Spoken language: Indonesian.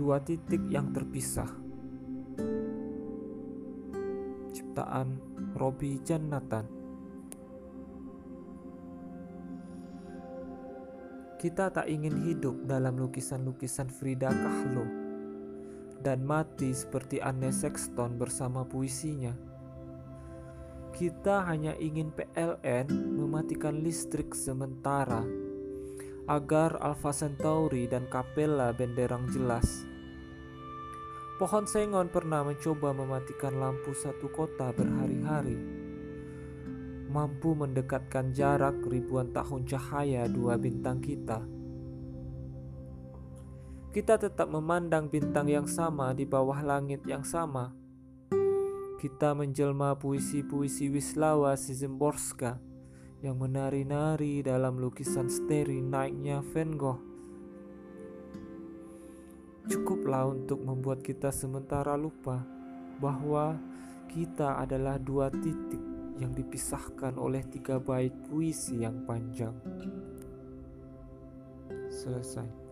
dua titik yang terpisah. Ciptaan Robi Jannatan. Kita tak ingin hidup dalam lukisan-lukisan Frida Kahlo dan mati seperti Anne Sexton bersama puisinya. Kita hanya ingin PLN mematikan listrik sementara agar Alpha Centauri dan Capella benderang jelas. Pohon sengon pernah mencoba mematikan lampu satu kota berhari-hari. Mampu mendekatkan jarak ribuan tahun cahaya dua bintang kita. Kita tetap memandang bintang yang sama di bawah langit yang sama. Kita menjelma puisi-puisi Wislawa Szymborska yang menari-nari dalam lukisan steri naiknya Van Gogh. Cukuplah untuk membuat kita sementara lupa bahwa kita adalah dua titik yang dipisahkan oleh tiga bait puisi yang panjang. Selesai.